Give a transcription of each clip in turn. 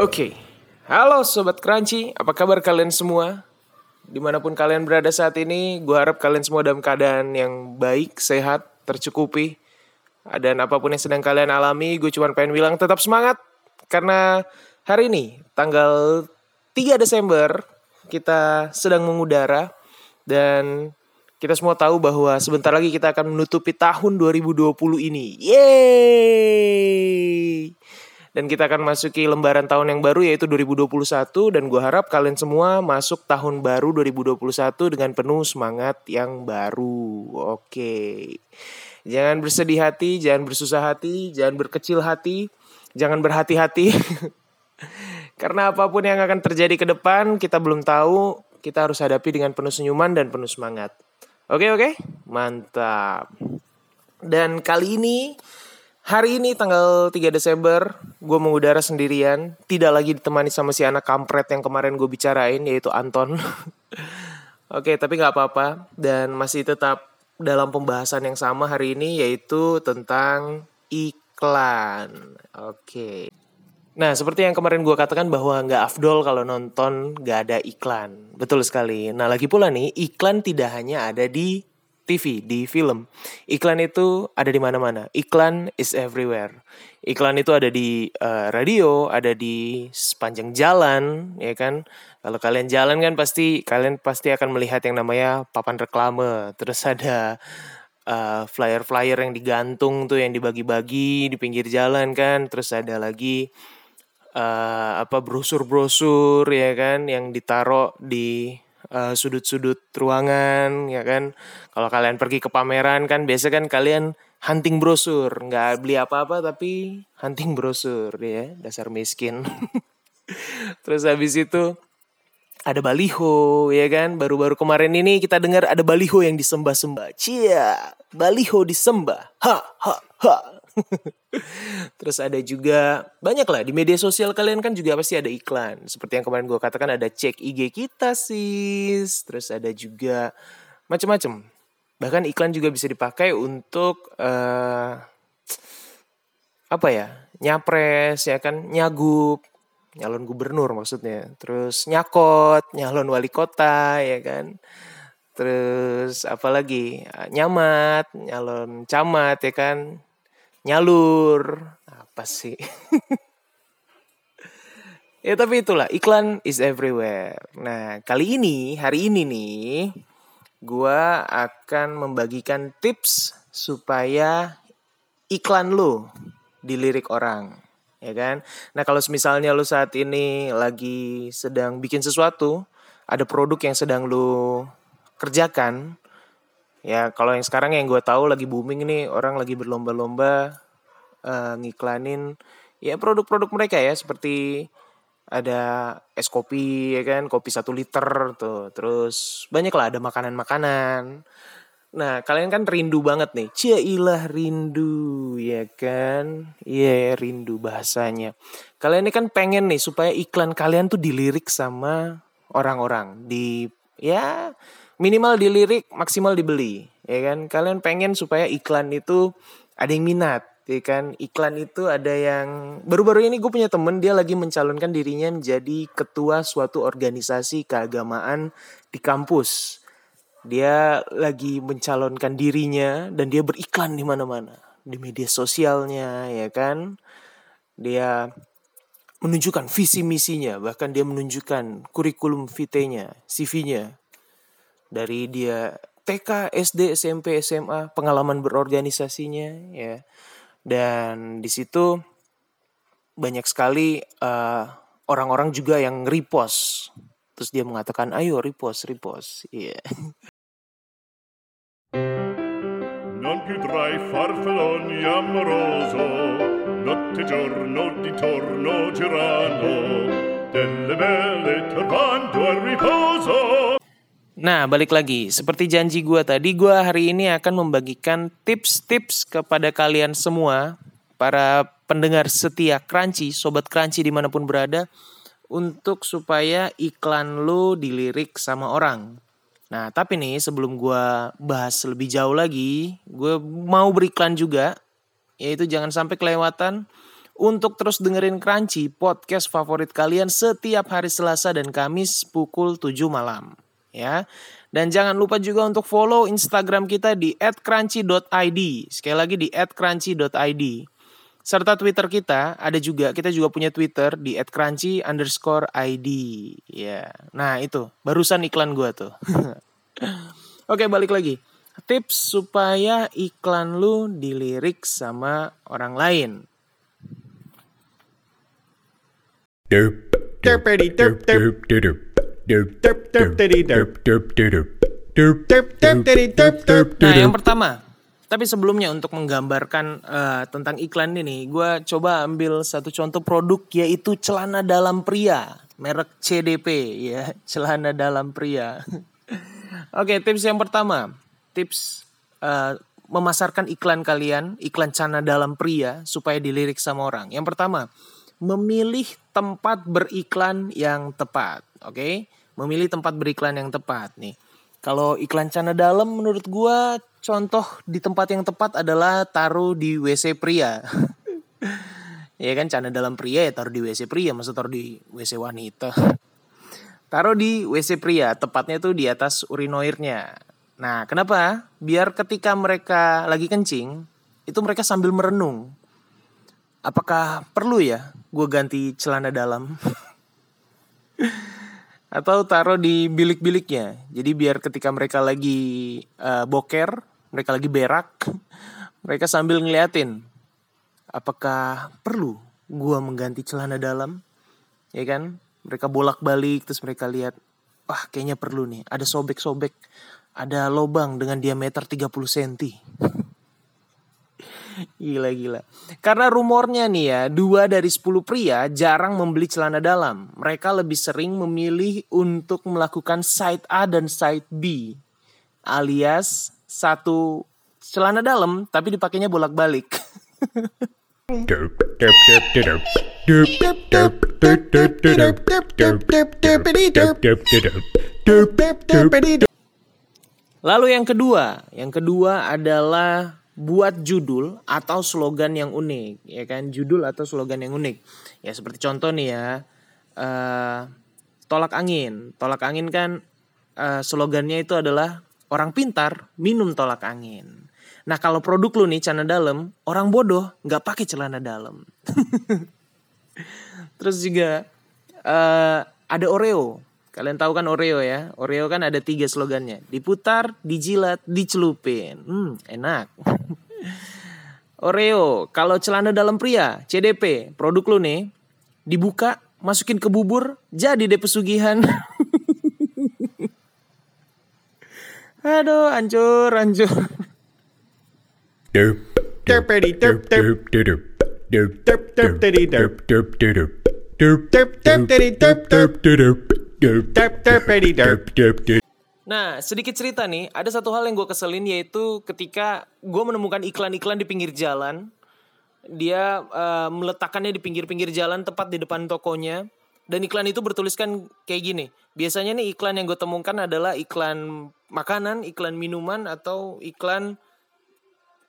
Oke, halo Sobat Crunchy, apa kabar kalian semua? Di mana pun kalian berada saat ini, gue harap kalian semua dalam keadaan yang baik, sehat, tercukupi. Dan apa pun yang sedang kalian alami, gue cuma pengen bilang tetap semangat. Karena hari ini, tanggal 3 Desember, kita sedang mengudara. Dan kita semua tahu bahwa sebentar lagi kita akan menutupi tahun 2020 ini. Yeay! Dan kita akan masuki lembaran tahun yang baru yaitu 2021 dan gue harap kalian semua masuk tahun baru 2021 dengan penuh semangat yang baru. Oke. Jangan bersedih hati, jangan bersusah hati, jangan berkecil hati, jangan berhati-hati. Karena apa pun yang akan terjadi ke depan kita belum tahu, kita harus hadapi dengan penuh senyuman dan penuh semangat. Oke oke, mantap. Dan kali ini Hari ini tanggal 3 Desember, gue mengudara sendirian, tidak lagi ditemani sama si anak kampret yang kemarin gue bicarain, yaitu Anton. Oke, tapi nggak apa-apa, dan masih tetap dalam pembahasan yang sama hari ini, yaitu tentang iklan. Oke. Nah, seperti yang kemarin gue katakan bahwa nggak afdol kalau nonton nggak ada iklan. Betul sekali. Nah, lagi pula nih, iklan tidak hanya ada di TV, di film. Iklan itu ada di mana-mana. Iklan is everywhere. Iklan itu ada di uh, radio, ada di sepanjang jalan, ya kan. Kalau kalian jalan kan pasti kalian pasti akan melihat yang namanya papan reklame. Terus ada eh, flyer-flyer yang digantung tuh yang dibagi-bagi di pinggir jalan kan. Terus ada lagi uh, apa brosur-brosur ya kan yang ditaruh di uh, sudut-sudut ruangan ya kan? Kalau kalian pergi ke pameran kan biasa kan kalian hunting brosur. Nggak beli apa-apa tapi hunting brosur ya dasar miskin. Terus habis itu ada baliho ya kan? Baru-baru kemarin ini kita dengar ada baliho yang disembah-sembah. Cia baliho disembah. Ha ha ha Terus ada juga banyak lah di media sosial kalian kan juga pasti ada iklan. Seperti yang kemarin gue katakan ada cek IG kita sis. Terus ada juga macam-macam. Bahkan iklan juga bisa dipakai untuk uh, apa ya? Nyapres ya kan, nyagup, nyalon gubernur maksudnya. Terus nyakot, nyalon wali kota ya kan. Terus apalagi nyamat, nyalon camat ya kan nyalur. Apa sih? Ya tapi itulah iklan is everywhere. Nah kali ini hari ini nih gue akan membagikan tips supaya iklan lo dilirik orang ya kan? Nah kalau misalnya lo saat ini lagi sedang bikin sesuatu ada produk yang sedang lo kerjakan Ya kalau yang sekarang yang gue tahu lagi booming nih orang lagi berlomba-lomba uh, ngiklanin ya produk-produk mereka ya seperti ada es kopi ya kan kopi satu liter tuh. Terus banyak lah ada makanan-makanan. Nah kalian kan rindu banget nih. Ilah rindu ya kan? Iya yeah, rindu bahasanya. Kalian ini kan pengen nih supaya iklan kalian tuh dilirik sama orang-orang di ya minimal dilirik maksimal dibeli ya kan? Kalian pengen supaya iklan itu ada yang minat ya kan? Iklan itu ada yang baru-baru ini gue punya temen dia lagi mencalonkan dirinya menjadi ketua suatu organisasi keagamaan di kampus. Dia lagi mencalonkan dirinya dan dia beriklan di mana-mana di media sosialnya ya kan? Dia menunjukkan visi misinya bahkan dia menunjukkan kurikulum vitae-nya CV-nya dari dia TK, SD, SMP, SMA, pengalaman berorganisasinya ya. Dan di situ banyak sekali eh, orang-orang juga yang repost. Terus dia mengatakan, "Ayo repost, repost." Iya. Yeah. Non più tra i farfalloni amoroso, notte giorno di torno girano, delle belle turbando al riposo. Nah, balik lagi. Seperti janji gue tadi, gue hari ini akan membagikan tips-tips kepada kalian semua, para pendengar setia Crunchy, Sobat Crunchy di mana pun berada, untuk supaya iklan lo dilirik sama orang. Nah, tapi nih sebelum gue bahas lebih jauh lagi, gue mau beriklan juga, yaitu jangan sampai kelewatan untuk terus dengerin Crunchy, podcast favorit kalian setiap hari Selasa dan Kamis pukul 7 malam. Ya. Dan jangan lupa juga untuk follow Instagram kita di @crunchy.id. Sekali lagi di @crunchy.id. Serta Twitter kita ada juga, kita juga punya Twitter di @crunchy underscore id. Ya, nah itu barusan iklan gua tuh. Oke balik lagi. Tips supaya iklan lu dilirik sama orang lain. derp derp derp derp derp derp derp Nah, yang pertama, tapi sebelumnya untuk menggambarkan eh, tentang iklan ini, gue coba ambil satu contoh produk yaitu celana dalam pria, merek CDP ya, celana dalam pria. Oke, tips yang pertama, tips eh, memasarkan iklan kalian, iklan celana dalam pria supaya dilirik sama orang. Yang pertama, memilih tempat beriklan yang tepat, oke? Memilih tempat beriklan yang tepat nih. Kalau iklan celana dalam menurut gua contoh di tempat yang tepat adalah taruh di WC pria. ya kan celana dalam pria ya taruh di WC pria, maksud taruh di WC wanita. taruh di WC pria, tepatnya tuh di atas urinoirnya. Nah, kenapa? Biar ketika mereka lagi kencing, itu mereka sambil merenung. Apakah perlu ya gue ganti celana dalam? atau taruh di bilik-biliknya. Jadi biar ketika mereka lagi uh, boker, mereka lagi berak, mereka sambil ngeliatin apakah perlu gua mengganti celana dalam? Ya kan? Mereka bolak-balik terus mereka lihat, wah kayaknya perlu nih, ada sobek-sobek, ada lobang dengan diameter 30 cm. Gila gila. Karena rumornya nih ya, dua dari 10 pria jarang membeli celana dalam. Mereka lebih sering memilih untuk melakukan side A dan side B. Alias satu celana dalam tapi dipakainya bolak-balik. Lalu yang kedua, yang kedua adalah buat judul atau slogan yang unik, ya kan? Judul atau slogan yang unik. Ya seperti contoh nih ya, eh, tolak angin. Tolak angin kan eh, slogannya itu adalah orang pintar minum tolak angin. Nah kalau produk lu nih celana dalam, orang bodoh nggak pakai celana dalam. Terus juga eh, ada Oreo. Kalian tahu kan Oreo ya? Oreo kan ada tiga slogannya. Diputar, dijilat, dicelupin. Hmm, enak. Oreo, kalau celana dalam pria, CDP, produk lu nih, dibuka, masukin ke bubur, jadi deh pesugihan. Aduh, hancur, hancur. derp derpity derp derp derp derp derp derpity derp derp derp derp derp derpity derp derp derp derp derp derpity derp derp derp Nah, sedikit cerita nih, ada satu hal yang gue keselin yaitu ketika gue menemukan iklan-iklan di pinggir jalan, dia eh, meletakkannya di pinggir-pinggir jalan tepat di depan tokonya, dan iklan itu bertuliskan kayak gini. Biasanya nih iklan yang gue temukan adalah iklan makanan, iklan minuman, atau iklan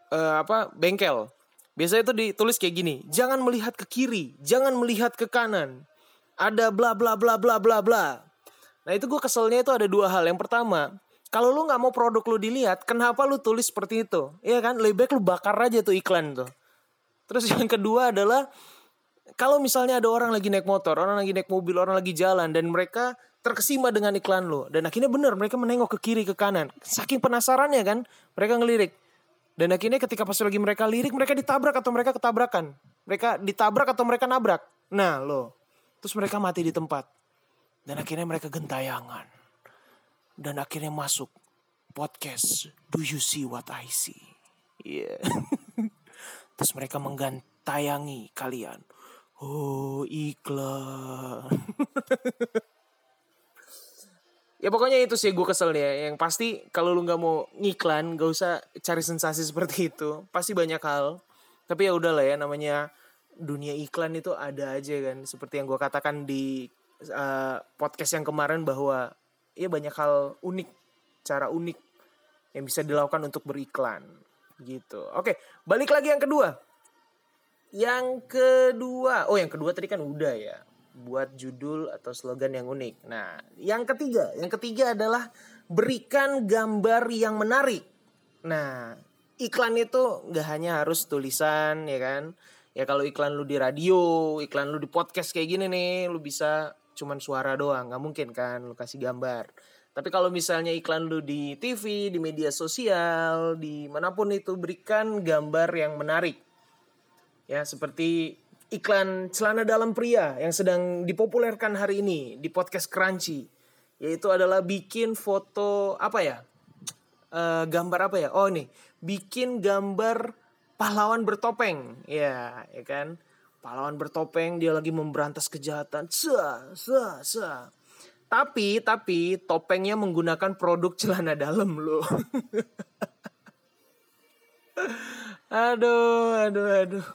eh, apa bengkel. Biasanya itu ditulis kayak gini, jangan melihat ke kiri, jangan melihat ke kanan, ada bla bla bla bla bla bla. Nah itu gue keselnya itu ada dua hal. Yang pertama, kalau lu nggak mau produk lu dilihat, kenapa lu tulis seperti itu? Iya kan, lebih baik lu bakar aja tuh iklan tuh. Terus yang kedua adalah kalau misalnya ada orang lagi naik motor, orang lagi naik mobil, orang lagi jalan dan mereka terkesima dengan iklan lu dan akhirnya bener mereka menengok ke kiri ke kanan. Saking penasarannya kan, mereka ngelirik. Dan akhirnya ketika pas lagi mereka lirik, mereka ditabrak atau mereka ketabrakan. Mereka ditabrak atau mereka nabrak. Nah lo, terus mereka mati di tempat. Dan akhirnya mereka gentayangan. Dan akhirnya masuk podcast Do You See What I See? Iya. Terus mereka menggentayangi kalian. Oh iklan. ya pokoknya itu sih gue kesel ya. Yang pasti kalau lu nggak mau ngiklan, gak usah cari sensasi seperti itu. Pasti banyak hal. Tapi ya udahlah ya namanya dunia iklan itu ada aja kan. Seperti yang gue katakan di uh, podcast yang kemarin bahwa ya banyak hal unik, cara unik yang bisa dilakukan untuk beriklan gitu. Oke, balik lagi yang kedua. Yang kedua, oh yang kedua tadi kan udah ya. Buat judul atau slogan yang unik. Nah, yang ketiga, yang ketiga adalah berikan gambar yang menarik. Nah, iklan itu nggak hanya harus tulisan ya kan. Ya kalau iklan lu di radio, iklan lu di podcast kayak gini nih, lu bisa cuman suara doang, nggak mungkin kan lu kasih gambar. Tapi kalau misalnya iklan lu di TV, di media sosial, di mana pun itu berikan gambar yang menarik Ya, seperti iklan celana dalam pria yang sedang dipopulerkan hari ini di podcast Crunchy. Yaitu adalah bikin foto apa ya? Uh, gambar apa ya? Oh nih, bikin gambar pahlawan bertopeng. Ya, ya kan? Pahlawan bertopeng dia lagi memberantas kejahatan. Sa, sa, sa. Tapi, tapi topengnya menggunakan produk celana dalam loh. aduh, aduh, aduh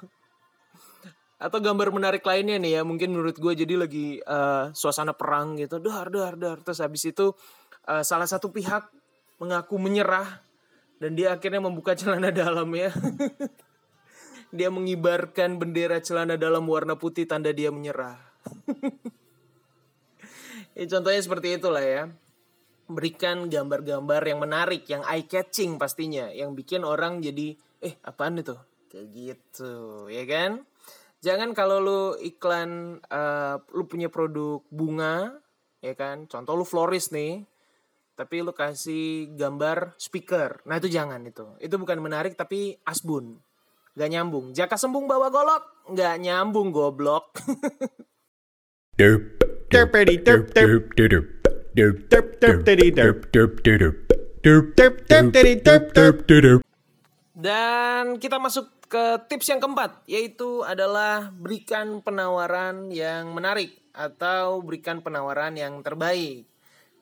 atau gambar menarik lainnya nih ya mungkin menurut gue jadi lagi uh, suasana perang gitu dar dar dar terus habis itu uh, salah satu pihak mengaku menyerah dan dia akhirnya membuka celana dalam ya. Dia mengibarkan bendera celana dalam warna putih tanda dia menyerah. Ya, contohnya seperti itulah ya. Berikan gambar-gambar yang menarik yang eye catching pastinya yang bikin orang jadi eh apaan itu? Kayak gitu ya kan? Jangan kalau lu iklan uh, lu punya produk bunga ya kan? Contoh lu florist nih tapi lu kasih gambar speaker nah itu jangan itu itu bukan menarik tapi asbun gak nyambung jaka sembung bawa golok gak nyambung goblok derp derp derp derp derp derp derp derp derp derp derp derp derp derp derp derp dan kita masuk ke tips yang keempat yaitu adalah berikan penawaran yang menarik atau berikan penawaran yang terbaik.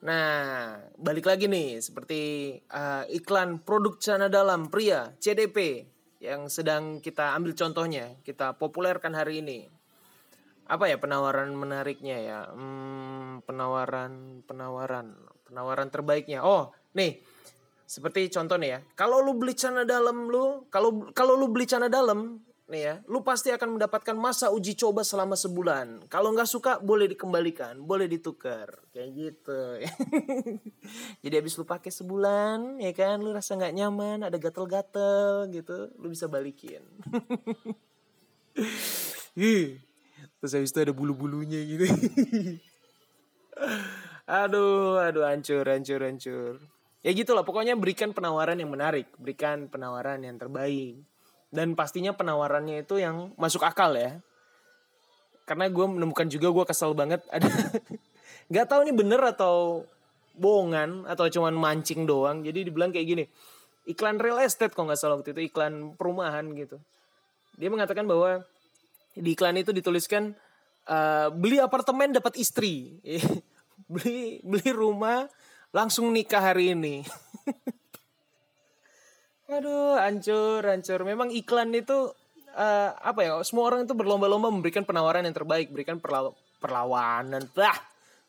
Nah, balik lagi nih seperti uh, iklan produk celana dalam pria CDP yang sedang kita ambil contohnya, kita populerkan hari ini. Apa ya penawaran menariknya ya? Hmm, penawaran penawaran penawaran terbaiknya. Oh, nih seperti contoh nih ya, kalau lu beli celana dalam lu, kalau kalau lu beli celana dalam nih ya, lu pasti akan mendapatkan masa uji coba selama sebulan. Kalau nggak suka boleh dikembalikan, boleh ditukar, kayak gitu. Jadi habis lu pakai sebulan, ya kan, lu rasa nggak nyaman, ada gatel-gatel gitu, lu bisa balikin. Terus habis itu ada bulu-bulunya gitu. aduh, aduh, hancur, hancur, hancur ya gitulah pokoknya berikan penawaran yang menarik berikan penawaran yang terbaik dan pastinya penawarannya itu yang masuk akal ya. Karena gue menemukan juga gue kesel banget ada nggak tahu ini bener atau bohongan atau cuman mancing doang. Jadi dibilang kayak gini iklan real estate kok nggak salah waktu itu iklan perumahan gitu. Dia mengatakan bahwa di iklan itu dituliskan uh, beli apartemen dapat istri. Beli beli rumah langsung nikah hari ini. Aduh, hancur, hancur. Memang iklan itu uh, apa ya? Semua orang itu berlomba-lomba memberikan penawaran yang terbaik, berikan perla perlawanan, bah,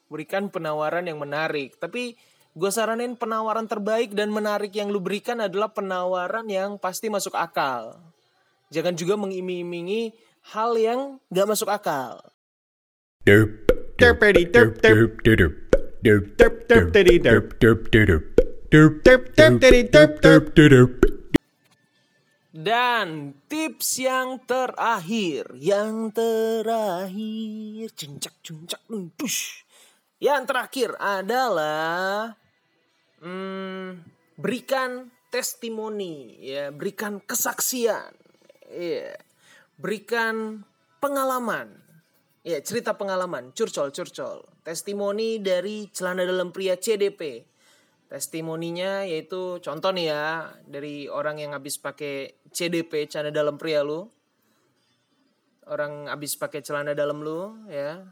berikan penawaran yang menarik. Tapi gue saranin penawaran terbaik dan menarik yang lu berikan adalah penawaran yang pasti masuk akal. Jangan juga mengiming-imingi hal yang gak masuk akal. Derp, derp, derp, derp, derp, dan tips yang terakhir, yang terakhir, cincak cincak push. Yang terakhir adalah hmm, berikan testimoni, ya, berikan kesaksian, ya, berikan pengalaman, ya, cerita pengalaman, curcol, curcol testimoni dari celana dalam pria CDP. Testimoninya yaitu contoh nih ya dari orang yang habis pakai CDP celana dalam pria lu. Orang habis pakai celana dalam lu ya.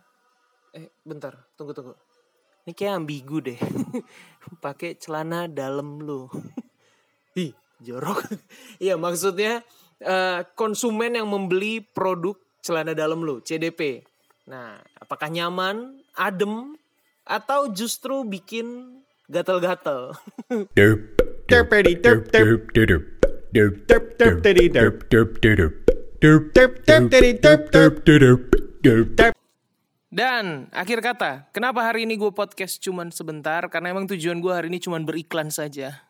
Eh bentar, tunggu tunggu. Ini kayak ambigu deh. pakai celana dalam lu. Ih, jorok. Iya, maksudnya uh, konsumen yang membeli produk celana dalam lu, CDP. Nah, apakah nyaman adem atau justru bikin gatel-gatel. derp derp derp derp derp derp derp derp derp Dan akhir kata, kenapa hari ini gue podcast cuman sebentar? Karena emang tujuan gue hari ini cuman beriklan saja.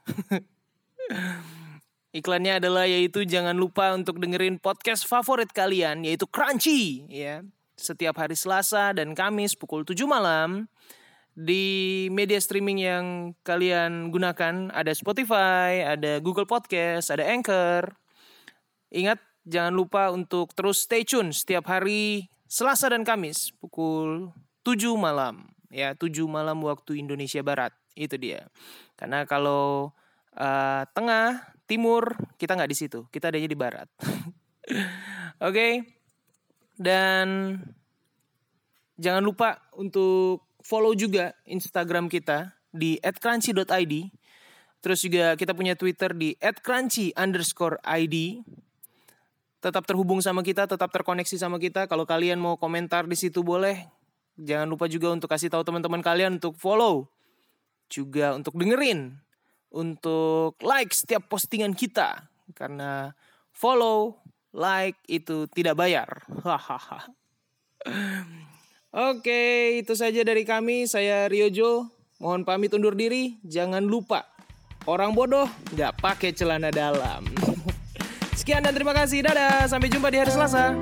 Iklannya adalah yaitu jangan lupa untuk dengerin podcast favorit kalian yaitu Crunchy ya. Setiap hari Selasa dan Kamis pukul 7 malam di media streaming yang kalian gunakan ada Spotify, ada Google Podcast, ada Anchor. Ingat jangan lupa untuk terus stay tune setiap hari Selasa dan Kamis pukul 7 malam. Ya 7 malam waktu Indonesia Barat. Itu dia. Karena kalau uh, tengah timur kita nggak di situ. Kita adanya di barat. Oke? Okay? dan jangan lupa untuk follow juga Instagram kita di @crunchy.id terus juga kita punya Twitter di @crunchy underscore id tetap terhubung sama kita, tetap terkoneksi sama kita. Kalau kalian mau komentar di situ boleh. Jangan lupa juga untuk kasih tahu teman-teman kalian untuk follow. Juga untuk dengerin. Untuk like setiap postingan kita. Karena follow, like itu tidak bayar. Hahaha. Oke, itu saja dari kami. Saya Riojo. Mohon pamit undur diri. Jangan lupa, orang bodoh nggak pakai celana dalam. Sekian dan terima kasih. Dadah. Sampai jumpa di hari Selasa.